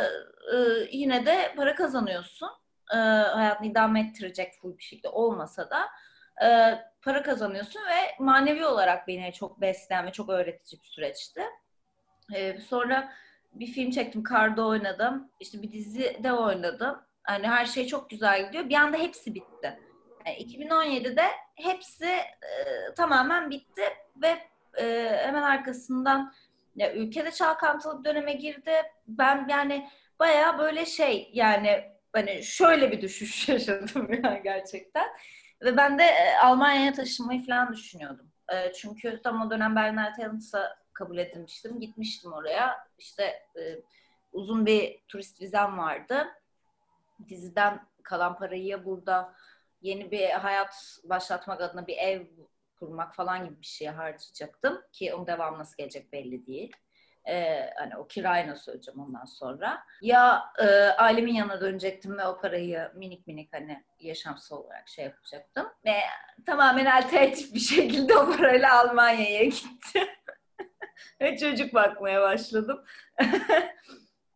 e, yine de para kazanıyorsun. E, hayatını idame ettirecek full bir şekilde olmasa da e, para kazanıyorsun ve manevi olarak beni çok besleyen ve çok öğretici bir süreçti. E, sonra bir film çektim, Karda oynadım. İşte bir dizide oynadım. Hani her şey çok güzel gidiyor. Bir anda hepsi bitti. Yani 2017'de hepsi e, tamamen bitti ve e, hemen arkasından ya, ülkede çalkantılı döneme girdi. Ben yani bayağı böyle şey yani hani şöyle bir düşüş yaşadım ya gerçekten. Ve ben de e, Almanya'ya taşınmayı falan düşünüyordum. E, çünkü tam o dönem Berliner Talents'a kabul edilmiştim. Gitmiştim oraya. İşte e, uzun bir turist vizem vardı. Diziden kalan parayı ya burada yeni bir hayat başlatmak adına bir ev kurmak falan gibi bir şeye harcayacaktım. Ki onun devamı nasıl gelecek belli değil. Ee, hani o kirayı nasıl ödeyeceğim ondan sonra. Ya e, ailemin yanına dönecektim ve o parayı minik minik hani yaşamsal olarak şey yapacaktım. Ve tamamen alternatif bir şekilde o parayla Almanya'ya gittim. ve çocuk bakmaya başladım.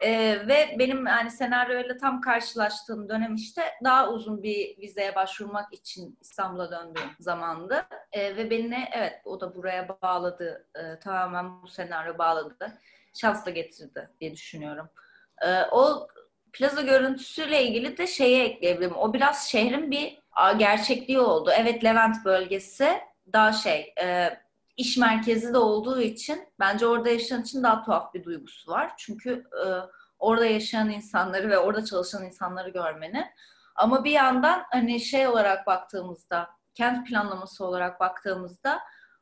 Ee, ve benim yani senaryoyla tam karşılaştığım dönem işte daha uzun bir vizeye başvurmak için İstanbul'a döndüğüm zamandı. Ee, ve beni evet o da buraya bağladı. Ee, tamamen bu senaryo bağladı. Şans da getirdi diye düşünüyorum. Ee, o plaza görüntüsüyle ilgili de şeye ekleyebilirim. O biraz şehrin bir gerçekliği oldu. Evet Levent bölgesi daha şey e, iş merkezi de olduğu için bence orada yaşayan için daha tuhaf bir duygusu var. Çünkü e, orada yaşayan insanları ve orada çalışan insanları görmeni. Ama bir yandan hani şey olarak baktığımızda, kent planlaması olarak baktığımızda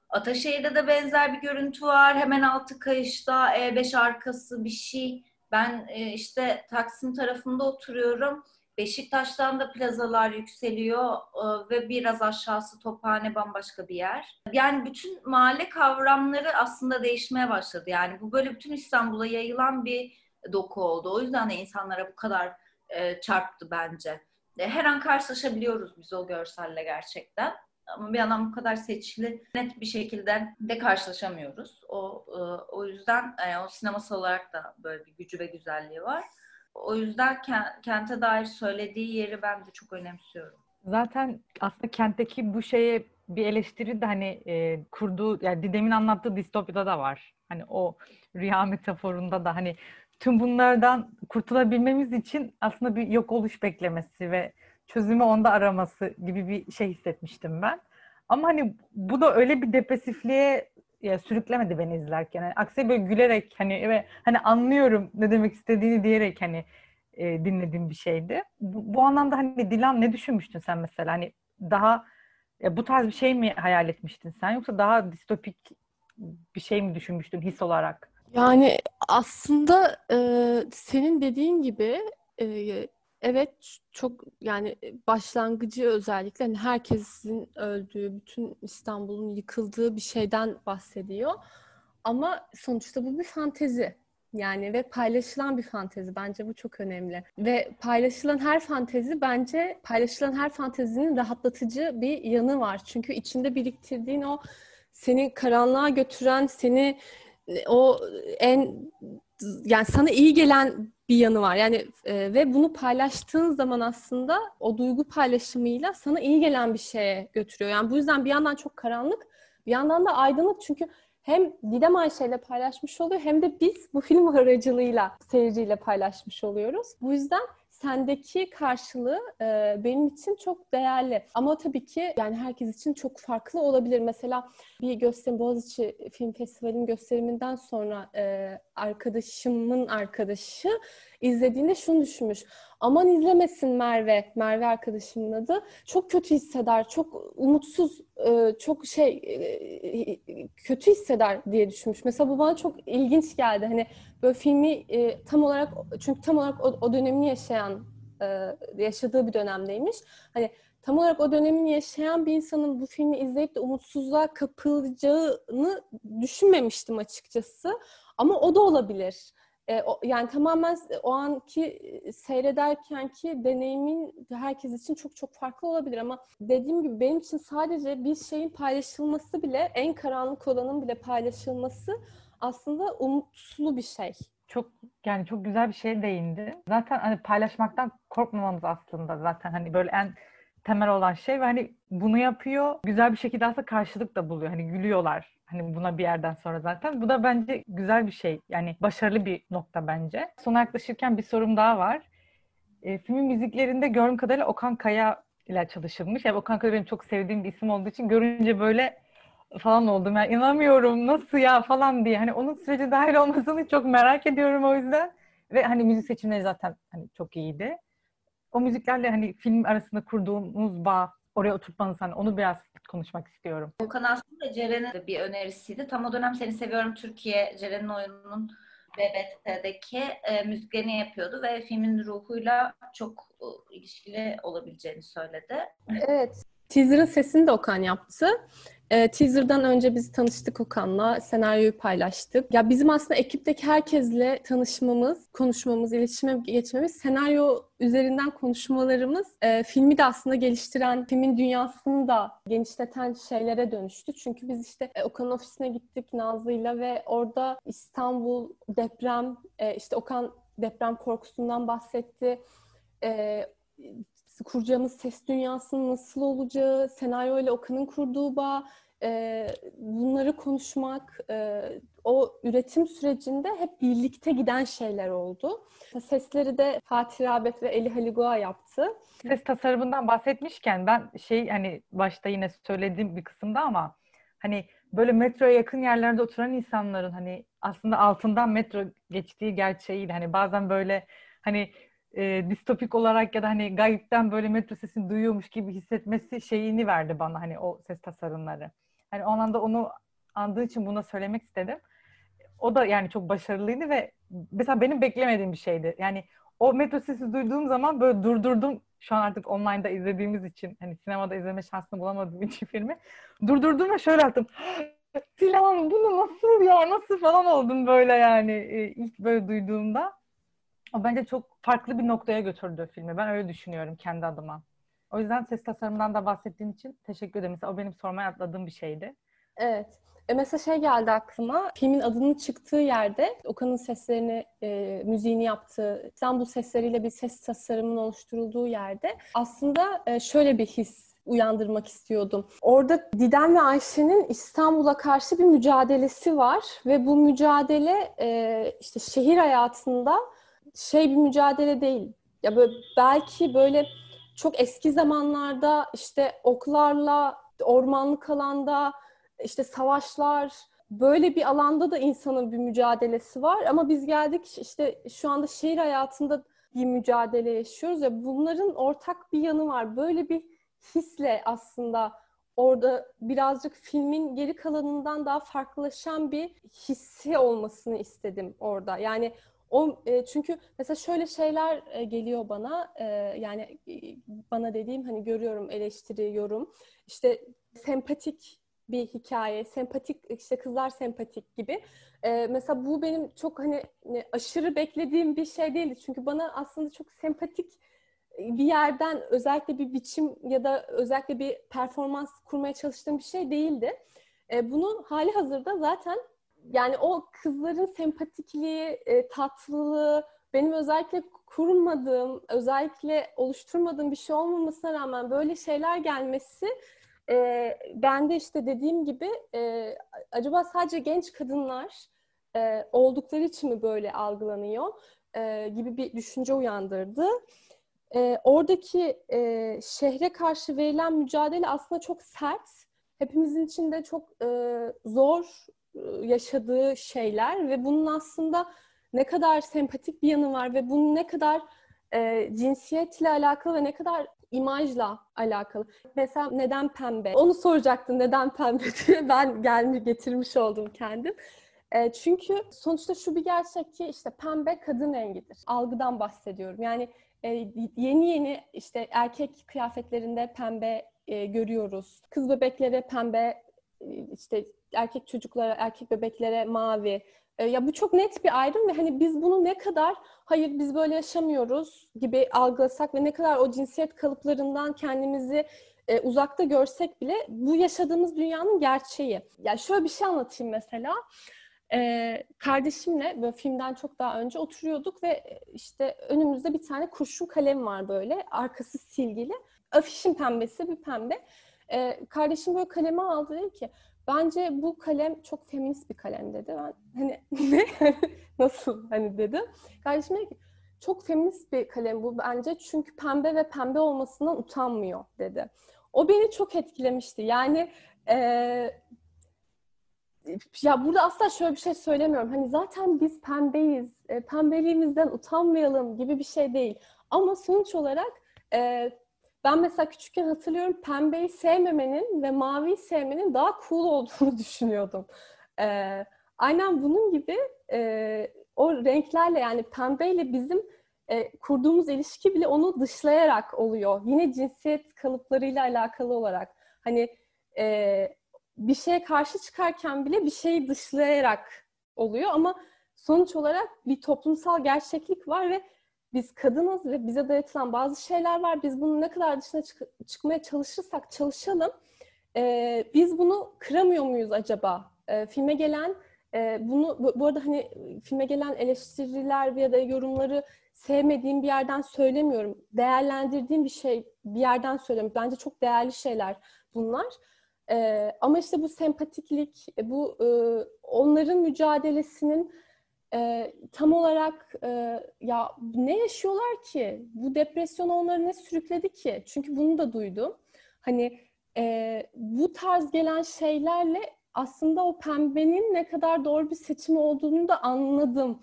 Ataşehir'de de benzer bir görüntü var. Hemen altı kayışta E5 arkası bir şey. Ben e, işte Taksim tarafında oturuyorum. Beşiktaş'tan da plazalar yükseliyor e, ve biraz aşağısı Tophane bambaşka bir yer. Yani bütün mahalle kavramları aslında değişmeye başladı. Yani bu böyle bütün İstanbul'a yayılan bir doku oldu. O yüzden de insanlara bu kadar e, çarptı bence. E, her an karşılaşabiliyoruz biz o görselle gerçekten. Ama bir yandan bu kadar seçili, net bir şekilde de karşılaşamıyoruz. O o yüzden o sinemasal olarak da böyle bir gücü ve güzelliği var. O yüzden kente dair söylediği yeri ben de çok önemsiyorum. Zaten aslında kentteki bu şeye bir eleştiri de hani e, kurduğu yani Didem'in anlattığı distopyada da var. Hani o rüya metaforunda da hani tüm bunlardan kurtulabilmemiz için aslında bir yok oluş beklemesi ve çözümü onda araması gibi bir şey hissetmiştim ben. Ama hani bu da öyle bir depresifliğe ya, sürüklemedi beni izlerken. Yani aksine böyle gülerek hani ve hani anlıyorum ne demek istediğini diyerek hani e, dinlediğim bir şeydi. Bu, bu anlamda hani Dilan ne düşünmüştün sen mesela? Hani daha ya bu tarz bir şey mi hayal etmiştin sen yoksa daha distopik bir şey mi düşünmüştün his olarak? Yani aslında e, senin dediğin gibi e, evet çok yani başlangıcı özellikle hani herkesin öldüğü, bütün İstanbul'un yıkıldığı bir şeyden bahsediyor. Ama sonuçta bu bir fantezi. Yani ve paylaşılan bir fantezi. Bence bu çok önemli. Ve paylaşılan her fantezi bence paylaşılan her fantezinin rahatlatıcı bir yanı var. Çünkü içinde biriktirdiğin o seni karanlığa götüren, seni e, o en yani sana iyi gelen bir yanı var. Yani e, ve bunu paylaştığın zaman aslında o duygu paylaşımıyla sana iyi gelen bir şeye götürüyor. Yani bu yüzden bir yandan çok karanlık, bir yandan da aydınlık çünkü hem Didem Ayşe ile paylaşmış oluyor hem de biz bu film aracılığıyla seyirciyle paylaşmış oluyoruz. Bu yüzden sendeki karşılığı e, benim için çok değerli. Ama tabii ki yani herkes için çok farklı olabilir. Mesela bir gösterim Boğaziçi Film Festivali'nin gösteriminden sonra e, arkadaşımın arkadaşı izlediğinde şunu düşünmüş. Aman izlemesin Merve, Merve arkadaşımın adı. Çok kötü hisseder, çok umutsuz, e, çok şey e, kötü hisseder diye düşünmüş. Mesela bu bana çok ilginç geldi. Hani böyle filmi e, tam olarak çünkü tam olarak o, o dönemini yaşayan yaşadığı bir dönemdeymiş. Hani tam olarak o dönemini yaşayan bir insanın bu filmi izleyip de umutsuzluğa kapılacağını düşünmemiştim açıkçası. Ama o da olabilir. E, o, yani tamamen o anki e, seyrederken ki deneyimin herkes için çok çok farklı olabilir ama dediğim gibi benim için sadece bir şeyin paylaşılması bile en karanlık olanın bile paylaşılması aslında umutlu bir şey. Çok yani çok güzel bir şey değindi. Zaten hani paylaşmaktan korkmamamız aslında zaten hani böyle en temel olan şey ve hani bunu yapıyor. Güzel bir şekilde aslında karşılık da buluyor. Hani gülüyorlar Hani buna bir yerden sonra zaten. Bu da bence güzel bir şey. Yani başarılı bir nokta bence. Sona yaklaşırken bir sorum daha var. E, filmin müziklerinde gördüğüm kadarıyla Okan Kaya ile çalışılmış. Yani Okan Kaya benim çok sevdiğim bir isim olduğu için görünce böyle falan oldum. Yani inanamıyorum nasıl ya falan diye. Hani onun süreci dahil olmasını çok merak ediyorum o yüzden. Ve hani müzik seçimleri zaten hani çok iyiydi. O müziklerle hani film arasında kurduğumuz bağ oraya oturtmanız hani onu biraz konuşmak istiyorum. Okan aslında Ceren'in de bir önerisiydi. Tam o dönem Seni Seviyorum Türkiye, Ceren'in oyununun BBT'deki e, müziklerini yapıyordu ve filmin ruhuyla çok e, ilişkili olabileceğini söyledi. Evet. Teaser'ın sesini de Okan yaptı. E, teaser'dan önce biz tanıştık Okan'la, senaryoyu paylaştık. Ya bizim aslında ekipteki herkesle tanışmamız, konuşmamız, iletişime geçmemiz, senaryo üzerinden konuşmalarımız e, filmi de aslında geliştiren, filmin dünyasını da genişleten şeylere dönüştü. Çünkü biz işte e, Okan'ın ofisine gittik Nazlı'yla ve orada İstanbul, deprem, e, işte Okan deprem korkusundan bahsetti. E, kuracağımız ses dünyasının nasıl olacağı, senaryo ile Okan'ın kurduğu bağ, e, bunları konuşmak, e, o üretim sürecinde hep birlikte giden şeyler oldu. Sesleri de Fatih Rabet ve Eli Haligoa yaptı. Ses tasarımından bahsetmişken ben şey hani başta yine söylediğim bir kısımda ama hani böyle metroya yakın yerlerde oturan insanların hani aslında altından metro geçtiği gerçeğiyle hani bazen böyle hani e, distopik olarak ya da hani gayipten böyle metro sesini duyuyormuş gibi hissetmesi şeyini verdi bana hani o ses tasarımları. Hani o anda onu andığı için buna söylemek istedim. O da yani çok başarılıydı ve mesela benim beklemediğim bir şeydi. Yani o metro sesi duyduğum zaman böyle durdurdum. Şu an artık online'da izlediğimiz için hani sinemada izleme şansını bulamadığım için filmi. Durdurdum ve şöyle attım. Filan bunu nasıl ya nasıl falan oldum böyle yani ilk böyle duyduğumda. O bence çok farklı bir noktaya götürdü filmi. Ben öyle düşünüyorum kendi adıma. O yüzden ses tasarımından da bahsettiğin için teşekkür ederim. Mesela o benim sormaya atladığım bir şeydi. Evet. E mesela şey geldi aklıma. Filmin adının çıktığı yerde Okan'ın seslerini, e, müziğini yaptığı, İstanbul sesleriyle bir ses tasarımının oluşturulduğu yerde aslında e, şöyle bir his uyandırmak istiyordum. Orada Didem ve Ayşe'nin İstanbul'a karşı bir mücadelesi var ve bu mücadele e, işte şehir hayatında şey bir mücadele değil. Ya böyle belki böyle çok eski zamanlarda işte oklarla ormanlık alanda işte savaşlar böyle bir alanda da insanın bir mücadelesi var ama biz geldik işte şu anda şehir hayatında bir mücadele yaşıyoruz ya bunların ortak bir yanı var. Böyle bir hisle aslında orada birazcık filmin geri kalanından daha farklılaşan bir hissi olmasını istedim orada. Yani o e, çünkü mesela şöyle şeyler e, geliyor bana. E, yani e, bana dediğim hani görüyorum eleştiri yorum işte sempatik bir hikaye sempatik işte kızlar sempatik gibi. E, mesela bu benim çok hani aşırı beklediğim bir şey değildi. Çünkü bana aslında çok sempatik bir yerden özellikle bir biçim ya da özellikle bir performans kurmaya çalıştığım bir şey değildi. E, bunu hali hazırda zaten yani o kızların sempatikliği, e, tatlılığı benim özellikle kurmadığım, özellikle oluşturmadığım bir şey olmamasına rağmen böyle şeyler gelmesi e, ben de işte dediğim gibi e, acaba sadece genç kadınlar e, oldukları için mi böyle algılanıyor e, gibi bir düşünce uyandırdı. E, oradaki e, şehre karşı verilen mücadele aslında çok sert. Hepimizin içinde çok e, zor yaşadığı şeyler ve bunun aslında ne kadar sempatik bir yanı var ve bunun ne kadar e, cinsiyetle alakalı ve ne kadar imajla alakalı. Mesela neden pembe? Onu soracaktın neden pembe diye ben gelmiş getirmiş oldum kendim. E, çünkü sonuçta şu bir gerçek ki işte pembe kadın rengidir. Algıdan bahsediyorum. Yani e, yeni yeni işte erkek kıyafetlerinde pembe e, görüyoruz. Kız bebeklere pembe e, işte erkek çocuklara, erkek bebeklere mavi. E, ya bu çok net bir ayrım ve hani biz bunu ne kadar hayır biz böyle yaşamıyoruz gibi algılasak ve ne kadar o cinsiyet kalıplarından kendimizi e, uzakta görsek bile bu yaşadığımız dünyanın gerçeği. Yani şöyle bir şey anlatayım mesela. Ee, kardeşimle böyle filmden çok daha önce oturuyorduk ve işte önümüzde bir tane kurşun kalem var böyle arkası silgili. Afişin pembesi bir pembe. Ee, kardeşim böyle kalemi aldı dedi ki Bence bu kalem çok feminist bir kalem dedi. Ben hani ne? Nasıl hani dedim. Kardeşim dedi ki çok feminist bir kalem bu bence çünkü pembe ve pembe olmasından utanmıyor dedi. O beni çok etkilemişti. Yani e, ya burada asla şöyle bir şey söylemiyorum. Hani zaten biz pembeyiz, e, pembeliğimizden utanmayalım gibi bir şey değil. Ama sonuç olarak e, ben mesela küçükken hatırlıyorum pembeyi sevmemenin ve maviyi sevmenin daha cool olduğunu düşünüyordum. Ee, aynen bunun gibi e, o renklerle yani pembeyle bizim e, kurduğumuz ilişki bile onu dışlayarak oluyor. Yine cinsiyet kalıplarıyla alakalı olarak. Hani e, bir şeye karşı çıkarken bile bir şeyi dışlayarak oluyor ama sonuç olarak bir toplumsal gerçeklik var ve biz kadınız ve bize dayatılan bazı şeyler var. Biz bunun ne kadar dışına çık- çıkmaya çalışırsak çalışalım. E, biz bunu kıramıyor muyuz acaba? E, filme gelen e, bunu bu, bu arada hani filme gelen eleştiriler ya da yorumları sevmediğim bir yerden söylemiyorum. Değerlendirdiğim bir şey bir yerden söylüyorum. Bence çok değerli şeyler bunlar. E, ama işte bu sempatiklik, bu e, onların mücadelesinin e, tam olarak e, ya ne yaşıyorlar ki? Bu depresyon onları ne sürükledi ki? Çünkü bunu da duydum. Hani e, bu tarz gelen şeylerle aslında o pembenin ne kadar doğru bir seçim olduğunu da anladım.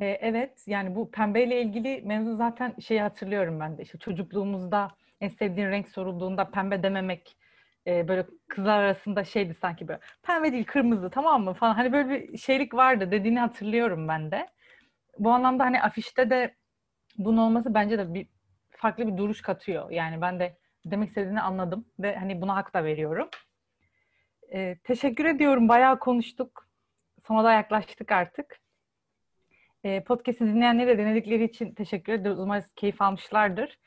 E, evet yani bu pembeyle ilgili mevzu zaten şeyi hatırlıyorum ben de. İşte çocukluğumuzda en sevdiğin renk sorulduğunda pembe dememek e, böyle kızlar arasında şeydi sanki böyle pembe değil kırmızı tamam mı falan hani böyle bir şeylik vardı dediğini hatırlıyorum ben de. Bu anlamda hani afişte de bunun olması bence de bir farklı bir duruş katıyor. Yani ben de demek istediğini anladım ve hani buna hak da veriyorum. E, teşekkür ediyorum. Bayağı konuştuk. Sona da yaklaştık artık. E, podcast'i dinleyenlere de dinledikleri için teşekkür ederiz. Umarız keyif almışlardır.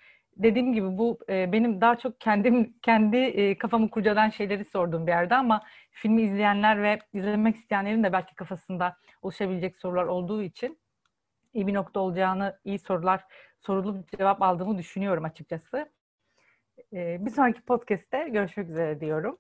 Dediğim gibi bu e, benim daha çok kendim kendi e, kafamı kurcalayan şeyleri sorduğum bir yerde ama filmi izleyenler ve izlemek isteyenlerin de belki kafasında oluşabilecek sorular olduğu için iyi bir nokta olacağını, iyi sorular sorulup cevap aldığımı düşünüyorum açıkçası. E, bir sonraki podcast'te görüşmek üzere diyorum.